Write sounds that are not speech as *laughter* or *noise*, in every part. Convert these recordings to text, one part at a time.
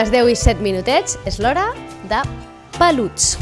Les 10 i 7 minutets és l'hora de peluts.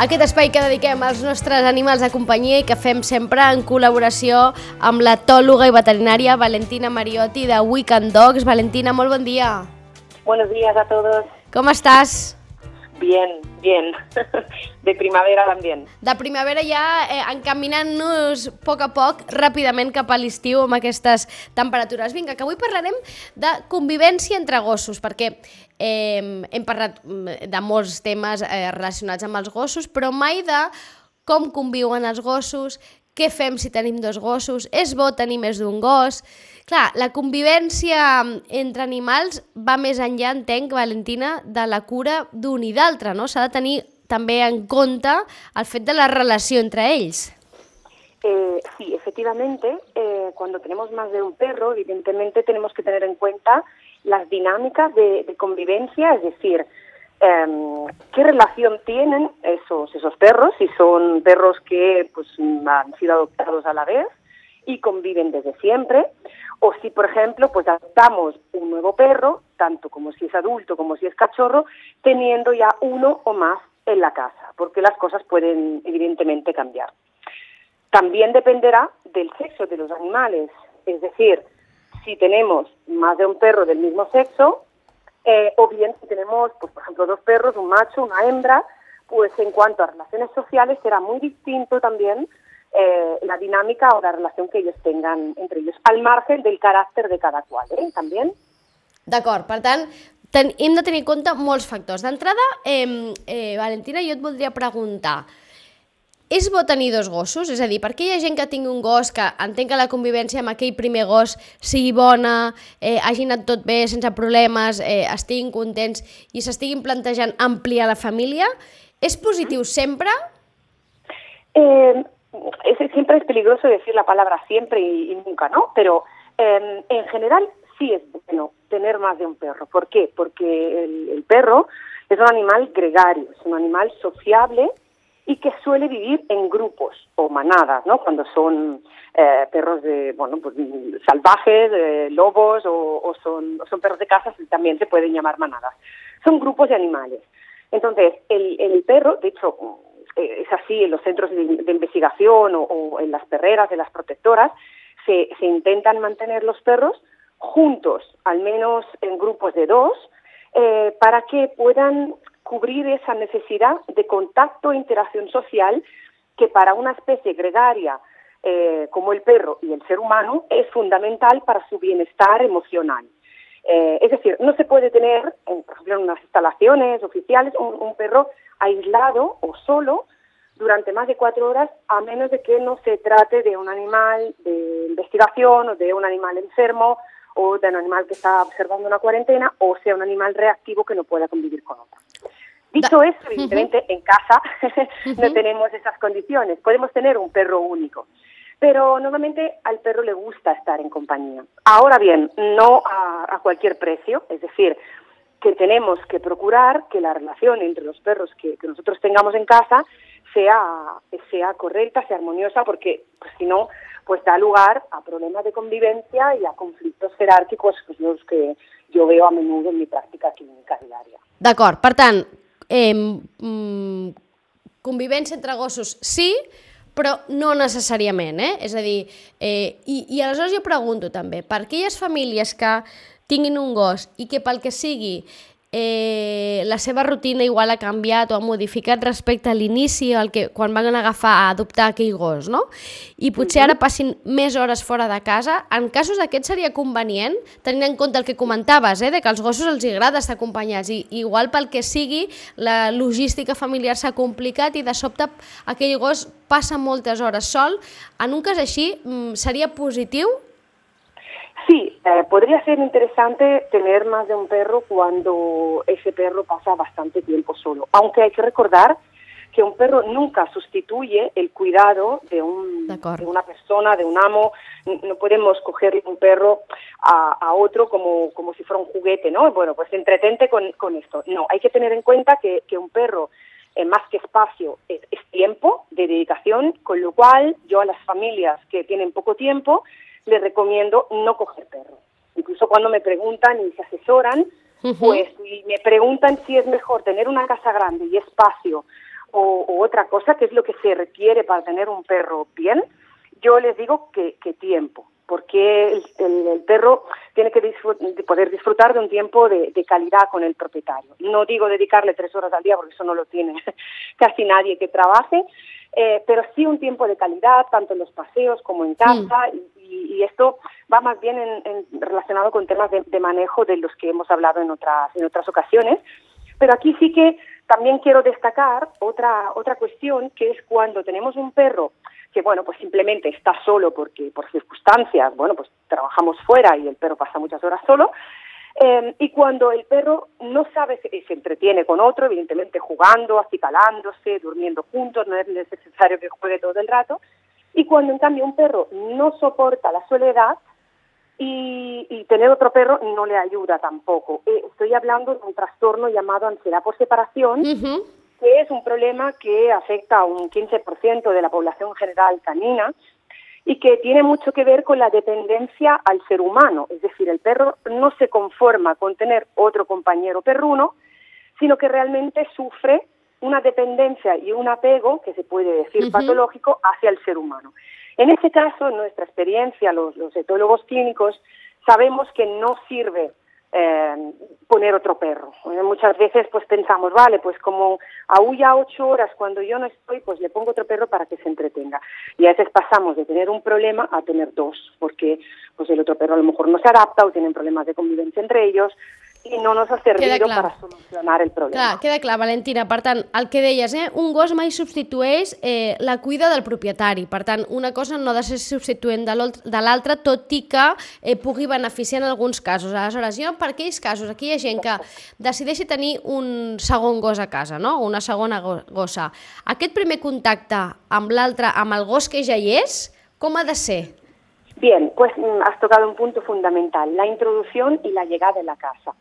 Aquest espai que dediquem als nostres animals de companyia i que fem sempre en col·laboració amb l'etòloga i veterinària Valentina Mariotti de Weekend Dogs. Valentina, molt bon dia. Buenos días a todos. Com estàs? Bien, bien. *laughs* De primavera también. De primavera ja eh, encaminant-nos a poc a poc ràpidament cap a l'estiu amb aquestes temperatures. Vinga, que avui parlarem de convivència entre gossos, perquè eh, hem parlat mm, de molts temes eh, relacionats amb els gossos, però mai de com conviuen els gossos, què fem si tenim dos gossos, és bo tenir més d'un gos... Clar, la convivència entre animals va més enllà, entenc, Valentina, de la cura d'un i d'altre, no? S'ha de tenir també en compte el fet de la relació entre ells. Eh, sí, efectivamente, eh, cuando tenemos más de un perro, evidentemente tenemos que tener en cuenta las dinámicas de, de convivencia, es decir, qué relación tienen esos, esos perros, si son perros que pues, han sido adoptados a la vez y conviven desde siempre, o si, por ejemplo, pues adoptamos un nuevo perro, tanto como si es adulto como si es cachorro, teniendo ya uno o más en la casa, porque las cosas pueden evidentemente cambiar. También dependerá del sexo de los animales, es decir, si tenemos más de un perro del mismo sexo, eh, o bien si tenemos, pues, por ejemplo, dos perros, un macho, una hembra, pues en cuanto a relaciones sociales será muy distinto también eh, la dinámica o la relación que ellos tengan entre ellos, al margen del caràcter de cada qual, eh, també. D'acord, per tant, ten, hem de tenir en compte molts factors. D'entrada, eh, eh, Valentina, jo et voldria preguntar, és bo tenir dos gossos? És a dir, per què hi ha gent que tingui un gos que entenc que la convivència amb aquell primer gos sigui bona, eh, hagi anat tot bé, sense problemes, eh, estiguin contents i s'estiguin plantejant ampliar la família? És positiu sempre? Eh, es, siempre es peligroso decir la palabra siempre y, y nunca, ¿no? Pero eh, en general sí es bueno tener más de un perro. ¿Por qué? Porque el, el, perro es un animal gregario, es un animal sociable y que suele vivir en grupos o manadas, ¿no? Cuando son eh, perros de, bueno, pues salvajes, eh, lobos o, son, son perros de casa, también se pueden llamar manadas. Son grupos de animales. Entonces, el, el perro, de hecho, eh, es así en los centros de, de investigación o, o, en las perreras de las protectoras, se, se, intentan mantener los perros juntos, al menos en grupos de dos, eh, para que puedan cubrir esa necesidad de contacto e interacción social que para una especie gregaria eh, como el perro y el ser humano es fundamental para su bienestar emocional. Eh, es decir, no se puede tener, en, por ejemplo, en unas instalaciones oficiales, un, un perro aislado o solo durante más de cuatro horas, a menos de que no se trate de un animal de investigación o de un animal enfermo o de un animal que está observando una cuarentena o sea un animal reactivo que no pueda convivir con otro. Dicho esto, evidentemente en casa *laughs* no tenemos esas condiciones. Podemos tener un perro único, pero normalmente al perro le gusta estar en compañía. Ahora bien, no a, a cualquier precio, es decir, que tenemos que procurar que la relación entre los perros que, que nosotros tengamos en casa sea, sea correcta, sea armoniosa, porque pues, si no, pues da lugar a problemas de convivencia y a conflictos jeràrquicos, pues, los que jo veo a menudo en mi pràctica clínica diària. D'acord, per tant, eh, convivència entre gossos sí, però no necessàriament, eh? És a dir, eh, i, i aleshores jo pregunto també, per aquelles famílies que tinguin un gos i que pel que sigui eh, la seva rutina igual ha canviat o ha modificat respecte a l'inici, que quan van agafar a adoptar aquell gos, no? I potser ara passin més hores fora de casa. En casos d'aquests seria convenient, tenint en compte el que comentaves, eh, de que als gossos els agrada estar acompanyats i igual pel que sigui la logística familiar s'ha complicat i de sobte aquell gos passa moltes hores sol. En un cas així, seria positiu Sí, eh, podría ser interesante tener más de un perro cuando ese perro pasa bastante tiempo solo, aunque hay que recordar que un perro nunca sustituye el cuidado de, un, de una persona, de un amo. No podemos coger un perro a, a, otro como, como si fuera un juguete, ¿no? Bueno, pues entretente con, con esto. No, hay que tener en cuenta que, que un perro eh, más que espacio, es, es, tiempo de dedicación, con lo cual yo a las familias que tienen poco tiempo les recomiendo no coger perro. Incluso cuando me preguntan y se asesoran, uh -huh. pues y me preguntan si es mejor tener una casa grande y espacio o, o, otra cosa, que es lo que se requiere para tener un perro bien, yo les digo que, que tiempo, porque el, el, el, perro tiene que disfrut poder disfrutar de un tiempo de, de, calidad con el propietario. No digo dedicarle tres horas al día, porque eso no lo tiene *laughs* casi nadie que trabaje, eh, pero sí un tiempo de calidad, tanto en los paseos como en casa, sí. Y, esto va más bien en, relacionado con temas de, manejo de los que hemos hablado en otras, en otras ocasiones. Pero aquí sí que también quiero destacar otra, otra cuestión, que es cuando tenemos un perro que bueno, pues simplemente está solo porque por circunstancias, bueno, pues trabajamos fuera y el perro pasa muchas horas solo. Eh, y cuando el perro no sabe, se, entretiene con otro, evidentemente jugando, acicalándose, durmiendo juntos, no es necesario que juegue todo el rato. Y cuando en cambio un perro no soporta la soledad y, y tener otro perro no le ayuda tampoco. Eh, estoy hablando de un trastorno llamado ansiedad por separación. Uh -huh que es un problema que afecta a un 15% de la población general canina y que tiene mucho que ver con la dependencia al ser humano. Es decir, el perro no se conforma con tener otro compañero perruno, sino que realmente sufre una dependencia y un apego, que se puede decir uh -huh. patológico, hacia el ser humano. En ese caso, en nuestra experiencia, los, los etólogos clínicos, sabemos que no sirve eh, poner otro perro. Eh, muchas veces pues pensamos, vale, pues como aúlla ocho horas cuando yo no estoy, pues le pongo otro perro para que se entretenga. Y a veces pasamos de tener un problema a tener dos, porque pues el otro perro a lo mejor no se adapta o tienen problemas de convivencia entre ellos, i no nos ha servit per solucionar el problema. Clar, queda clar, Valentina. Per tant, el que deies, eh, un gos mai substitueix eh, la cuida del propietari. Per tant, una cosa no ha de ser substituent de l'altra, tot i que eh, pugui beneficiar en alguns casos. Aleshores, jo, per aquells casos, aquí hi ha gent que decideixi tenir un segon gos a casa, no? una segona gossa. Aquest primer contacte amb l'altre, amb el gos que ja hi és, com ha de ser? Bien, pues mm, has tocado un punto fundamental, la introducción y la llegada de la casa.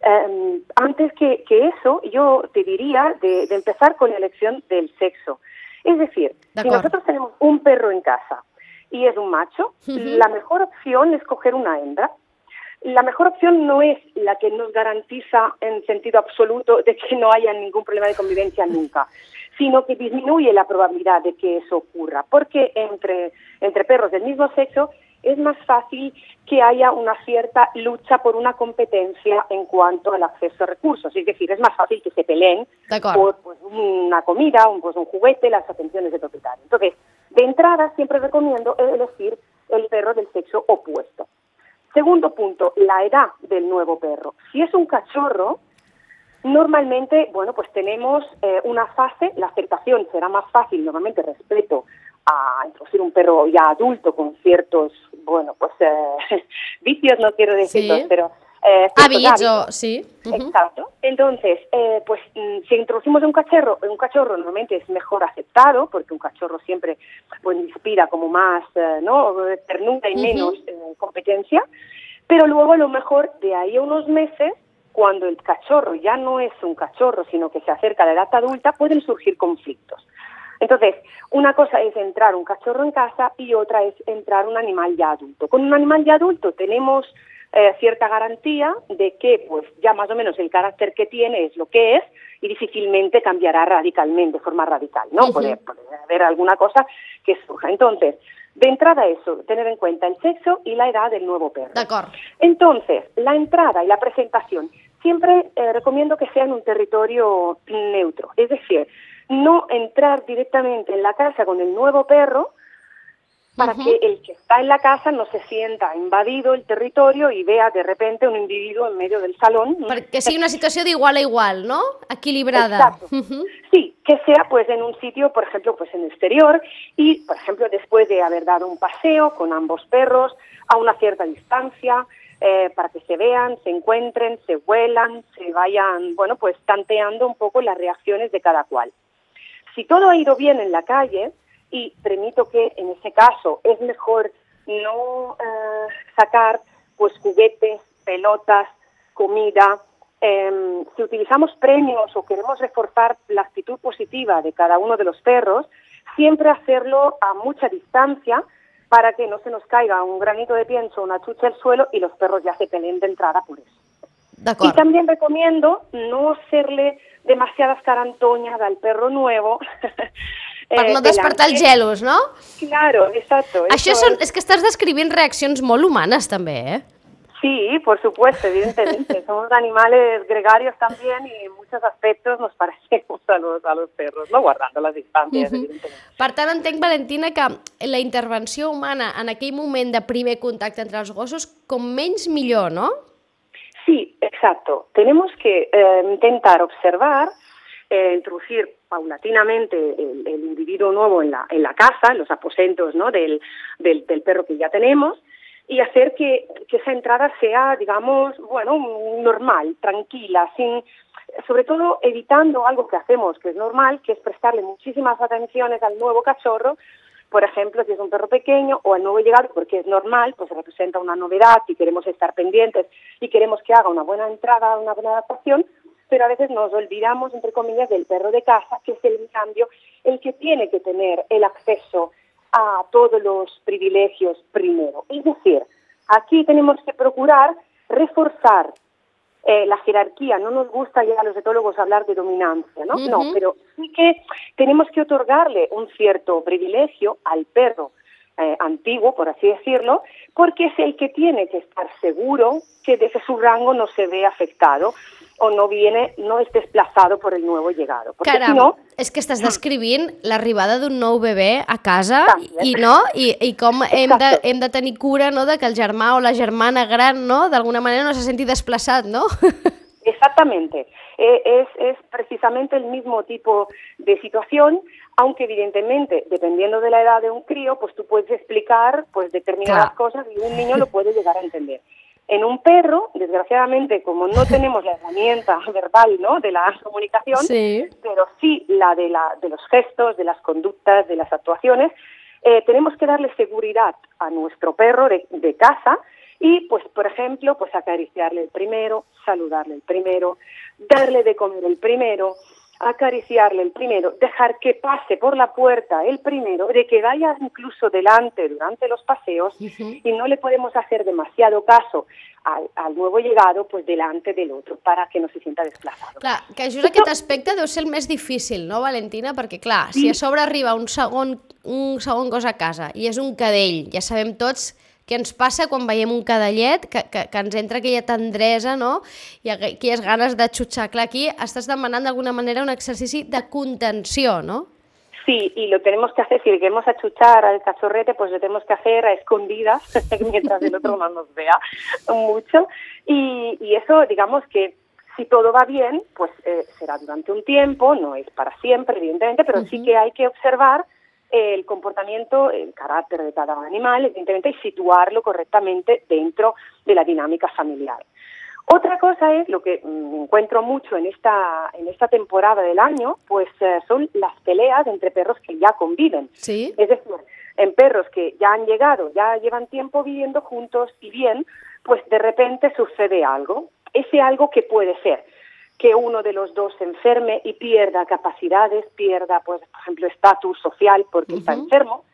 Eh, antes que, que, eso, yo te diría de, de, empezar con la elección del sexo. Es decir, si nosotros tenemos un perro en casa y es un macho, uh -huh. la mejor opción es coger una hembra. La mejor opción no es la que nos garantiza en sentido absoluto de que no haya ningún problema de convivencia nunca, sino que disminuye la probabilidad de que eso ocurra, porque entre, entre perros del mismo sexo es más fácil que haya una cierta lucha por una competencia en cuanto al acceso a recursos. Es decir, es más fácil que se peleen por pues, una comida, un, pues, un juguete, las atenciones del propietario. Entonces, de entrada siempre recomiendo elegir el perro del sexo opuesto. Segundo punto, la edad del nuevo perro. Si es un cachorro, normalmente, bueno, pues tenemos eh, una fase, la aceptación será más fácil normalmente respecto a introducir un perro ya adulto con ciertos, bueno, pues eh, *laughs* vicios, no quiero decirlos, sí. pero... Eh, hábitos, sí. Uh -huh. Exacto. Entonces, eh, pues mm, si introducimos un cachorro, un cachorro normalmente es mejor aceptado, porque un cachorro siempre pues, inspira como más, eh, ¿no? Ternura y uh -huh. menos eh, competencia, pero luego a lo mejor de ahí a unos meses cuando el cachorro ya no es un cachorro, sino que se acerca a la edad adulta, pueden surgir conflictos. Entonces, una cosa es entrar un cachorro en casa y otra es entrar un animal ya adulto. Con un animal ya adulto tenemos eh, cierta garantía de que pues ya más o menos el carácter que tiene es lo que es y difícilmente cambiará radicalmente, de forma radical, ¿no? Puede, puede haber alguna cosa que surja. Entonces, de entrada eso, tener en cuenta el sexo y la edad del nuevo perro. Entonces, la entrada y la presentación, siempre eh, recomiendo que sea en un territorio neutro, es decir, no entrar directamente en la casa con el nuevo perro para uh -huh. que el que está en la casa no se sienta invadido el territorio y vea de repente un individuo en medio del salón. Perquè sigui una situació d'igual a igual, ¿no? Equilibrada. Exacto. Uh -huh. Sí, que sea pues en un sitio, por ejemplo, pues en el exterior y, por ejemplo, después de haber dado un paseo con ambos perros a una cierta distancia, eh, para que se vean, se encuentren, se vuelan, se vayan, bueno, pues tanteando un poco las reacciones de cada cual. Si todo ha ido bien en la calle, y permito que en ese caso es mejor no uh, sacar pues juguetes, pelotas, comida em, si utilizamos premios o queremos reforzar la actitud positiva de cada uno de los perros, siempre hacerlo a mucha distancia para que no se nos caiga un granito de pienso, una chucha al suelo y los perros ya se peleen de entrada por eso. Y también recomiendo no hacerle demasiadas carantoñas al perro nuevo. *laughs* per eh, no despertar els gelos, no? Claro, exacto. Això són, és que estàs descrivint reaccions molt humanes, també, eh? Sí, por supuesto, evidentemente. *laughs* Somos animales gregarios también y en muchos aspectos nos parecemos a los, a los perros, no guardando las distancias, uh -huh. evidentemente. Per tant, entenc, Valentina, que la intervenció humana en aquell moment de primer contacte entre els gossos, com menys millor, no? Sí, exacto. Tenemos que eh, intentar observar, eh, introducir paulatinamente el, el, individuo nuevo en la, en la casa, en los aposentos ¿no? del, del, del perro que ya tenemos, y hacer que, que, esa entrada sea, digamos, bueno, normal, tranquila, sin, sobre todo evitando algo que hacemos, que es normal, que es prestarle muchísimas atenciones al nuevo cachorro, por ejemplo, si es un perro pequeño o al nuevo llegado, porque es normal, pues representa una novedad y queremos estar pendientes y queremos que haga una buena entrada, una buena adaptación, pero a veces nos olvidamos, entre comillas, del perro de casa, que es el cambio el que tiene que tener el acceso a todos los privilegios primero. Es decir, aquí tenemos que procurar reforzar eh, la jerarquía. No nos gusta ya a los etólogos hablar de dominancia, ¿no? No, pero sí que tenemos que otorgarle un cierto privilegio al perro eh, antiguo, por así decirlo, porque es el que tiene que estar seguro que desde su rango no se ve afectado o no viene, no és desplaçado per el nou llegado. Perquè Caram, si no... és que estàs descrivint l'arribada d'un nou bebè a casa i, no? I, i com hem de, hem de tenir cura no? de que el germà o la germana gran no? d'alguna manera no se senti desplaçat, ¿no? *laughs* Exactamente. Eh, es, es precisamente el mismo tipo de situación, aunque evidentemente, dependiendo de la edad de un crío, pues tú puedes explicar pues determinadas claro. cosas y un niño lo puede llegar a entender. En un perro, desgraciadamente, como no *laughs* tenemos la herramienta verbal ¿no? de la comunicación, sí. pero sí la de, la de los gestos, de las conductas, de las actuaciones, eh, tenemos que darle seguridad a nuestro perro de, de casa y, pues, por ejemplo, pues acariciarle el primero, saludarle el primero, darle de comer el primero, acariciarle el primero, dejar que pase por la puerta el primero, de que vaya incluso delante durante los paseos uh -huh. y no le podemos hacer demasiado caso al, al nuevo llegado pues delante del otro para que no se sienta desplazado. Clar, que just aquest aspecte deu ser el més difícil, no, Valentina? Perquè, clar, sí. si a sobre arriba un segon, un segon gos a casa i és un cadell, ja sabem tots què ens passa quan veiem un cadallet, que, que, que ens entra aquella tendresa, no? I aquelles ganes de xutxar. Clar, aquí estàs demanant d'alguna manera un exercici de contenció, no? Sí, y lo tenemos que hacer, si queremos achuchar al cachorrete, pues lo tenemos que hacer a escondidas, *laughs* mientras el otro no nos vea mucho. Y, y eso, digamos que si todo va bien, pues eh, será durante un tiempo, no es para siempre, evidentemente, pero uh -huh. sí que hay que observar el comportamiento, el carácter de cada animal, evidentemente, y situarlo correctamente dentro de la dinámica familiar. Otra cosa es lo que me encuentro mucho en esta, en esta temporada del año, pues eh, son las peleas entre perros que ya conviven. ¿Sí? Es decir, en perros que ya han llegado, ya llevan tiempo viviendo juntos y bien, pues de repente sucede algo. Ese algo que puede ser que uno de los dos se enferme y pierda capacidades, pierda, pues, por ejemplo, estatus social porque uh -huh. está enfermo,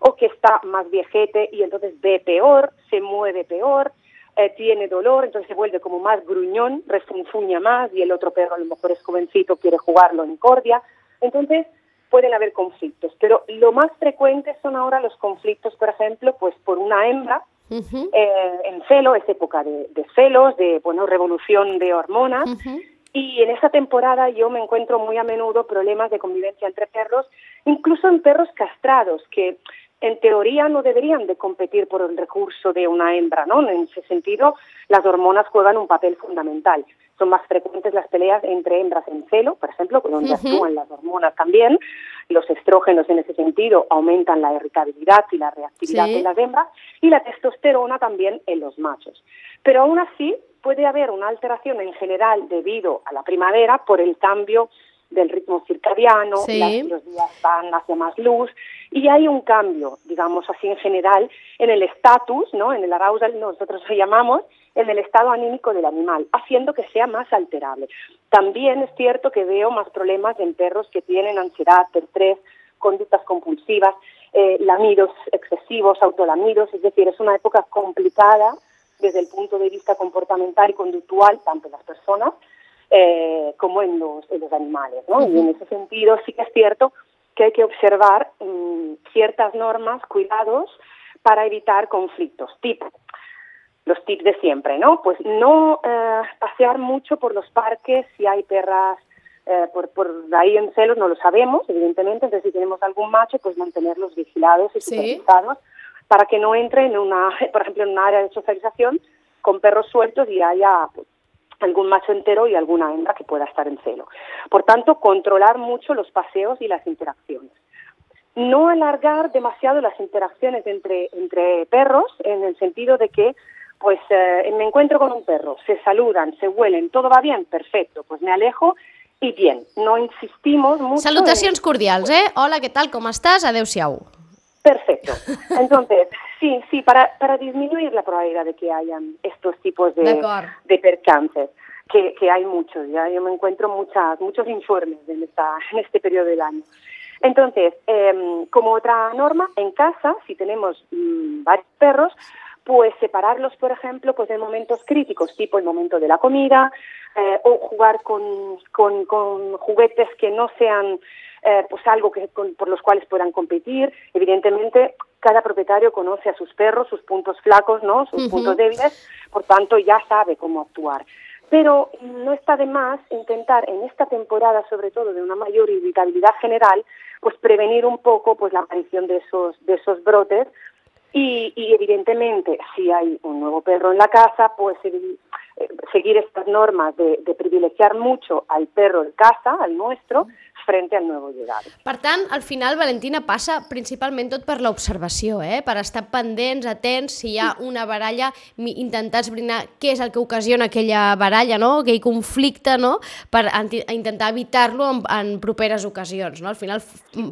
o que está más viejete y entonces ve peor, se mueve peor, eh, tiene dolor, entonces se vuelve como más gruñón, refunfuña más y el otro perro a lo mejor es jovencito, quiere jugarlo en cordia. Entonces pueden haber conflictos, pero lo más frecuente son ahora los conflictos, por ejemplo, pues por una hembra Uh -huh. eh, en celo, es época de, de, celos, de bueno, revolución de hormonas, uh -huh. Y en esa temporada yo me encuentro muy a menudo problemas de convivencia entre perros, incluso en perros castrados, que en teoría no deberían de competir por el recurso de una hembra, ¿no? En ese sentido, las hormonas juegan un papel fundamental. Son más frecuentes las peleas entre hembras en celo, por ejemplo, donde uh -huh. actúan las hormonas también. Los estrógenos en ese sentido aumentan la irritabilidad y la reactividad sí. de las hembras y la testosterona también en los machos. Pero aún así, puede haber una alteración en general debido a la primavera por el cambio del ritmo circadiano, sí. las, los días van hacia más luz y hay un cambio, digamos así en general, en el estatus, ¿no? en el arousal nosotros lo llamamos, en el estado anímico del animal, haciendo que sea más alterable. También es cierto que veo más problemas en perros que tienen ansiedad, estrés, conductas compulsivas, eh, lamidos excesivos, autolamidos, es decir, es una época complicada desde el punto de vista comportamental y conductual, tanto en las personas eh, como en los, en los animales. ¿no? Y en ese sentido sí que es cierto que hay que observar mm, ciertas normas, cuidados, para evitar conflictos. Tipo, los tips de siempre, ¿no? Pues no eh, pasear mucho por los parques si hay perras eh, por, por ahí en celos, no lo sabemos, evidentemente, entonces si tenemos algún macho, pues mantenerlos vigilados y supervisados para que no entre en una, *laughs* por ejemplo, en un área de socialización con perros sueltos y haya pues, algún macho entero y alguna hembra que pueda estar en celo. Por tanto, controlar mucho los paseos y las interacciones. No alargar demasiado las interacciones entre, entre perros en el sentido de que pues eh, me encuentro con un perro, se saludan, se huelen, todo va bien, perfecto, pues me alejo y bien, no insistimos mucho. Salutacions en... cordials, ¿eh? Hola, ¿qué tal? ¿Cómo estás? Adeu-siau. Perfecto. Entonces, sí, sí, para, para disminuir la probabilidad de que hayan estos tipos de, de percances, que, que hay muchos, ya yo me encuentro muchas, muchos informes en, esta, en este periodo del año. Entonces, eh, como otra norma, en casa, si tenemos mmm, varios perros, pues separarlos, por ejemplo, pues en momentos críticos, tipo el momento de la comida, eh, o jugar con, con, con, juguetes que no sean eh, pues algo que, con, por los cuales puedan competir. Evidentemente, cada propietario conoce a sus perros, sus puntos flacos, ¿no? sus uh -huh. puntos débiles, por tanto ya sabe cómo actuar. Pero no está de más intentar en esta temporada, sobre todo de una mayor irritabilidad general, pues prevenir un poco pues la aparición de esos, de esos brotes y, y, evidentemente, si hay un nuevo perro en la casa, pues eh, seguir estas normas de, de privilegiar mucho al perro de casa, al nuestro, frente al nuevo llegado. Per tant, al final, Valentina, passa principalment tot per l'observació, eh? per estar pendents, atents, si hi ha una baralla, intentar esbrinar què és el que ocasiona aquella baralla, no? aquell conflicte, no? per intentar evitar-lo en, en properes ocasions. No? Al final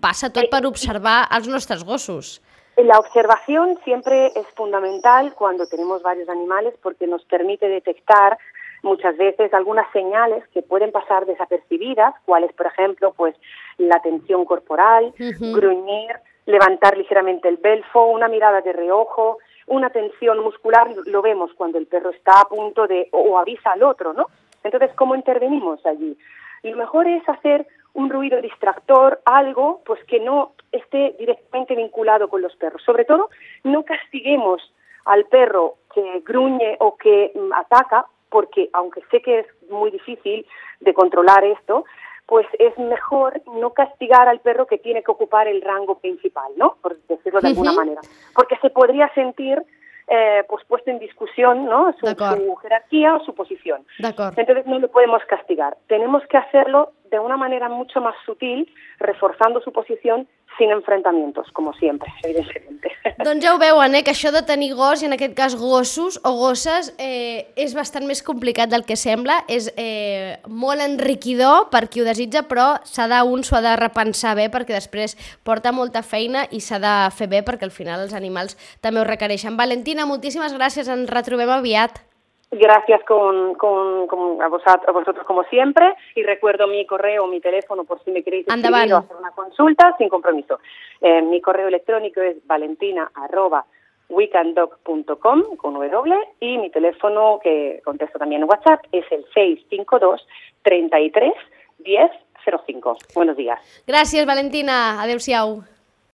passa tot per observar els nostres gossos. La observación siempre es fundamental cuando tenemos varios animales porque nos permite detectar muchas veces algunas señales que pueden pasar desapercibidas, cuáles, por ejemplo, pues la tensión corporal, uh -huh. gruñir, levantar ligeramente el belfo, una mirada de reojo, una tensión muscular, lo vemos cuando el perro está a punto de o, o avisa al otro, ¿no? Entonces, ¿cómo intervenimos allí? Lo mejor es hacer un ruido distractor, algo pues que no esté directamente vinculado con los perros. Sobre todo, no castiguemos al perro que gruñe o que mm, ataca, porque aunque sé que es muy difícil de controlar esto, pues es mejor no castigar al perro que tiene que ocupar el rango principal, ¿no? Por decirlo de uh -huh. alguna manera. Porque se podría sentir eh, pues puesto en discusión ¿no? su, su jerarquía o su posición. Entonces no lo podemos castigar. Tenemos que hacerlo de una manera mucho más sutil, reforzando su posición sin enfrentamientos, com sempre, evidentment. *laughs* Doncs ja ho veuen, eh, que això de tenir gos, i en aquest cas gossos o gosses, eh, és bastant més complicat del que sembla, és eh, molt enriquidor per qui ho desitja, però s'ha de, un s'ho ha de repensar bé perquè després porta molta feina i s'ha de fer bé perquè al final els animals també ho requereixen. Valentina, moltíssimes gràcies, ens retrobem aviat. Gracias con, con, con a, vosotros, a, vosotros, como siempre y recuerdo mi correo, mi teléfono por si me queréis escribir o hacer una consulta sin compromiso. Eh, mi correo electrónico es valentina arroba weekanddog.com con W y mi teléfono que contesto también en WhatsApp es el 652 33 10 05. Buenos días. Gràcies, Valentina. Adéu-siau.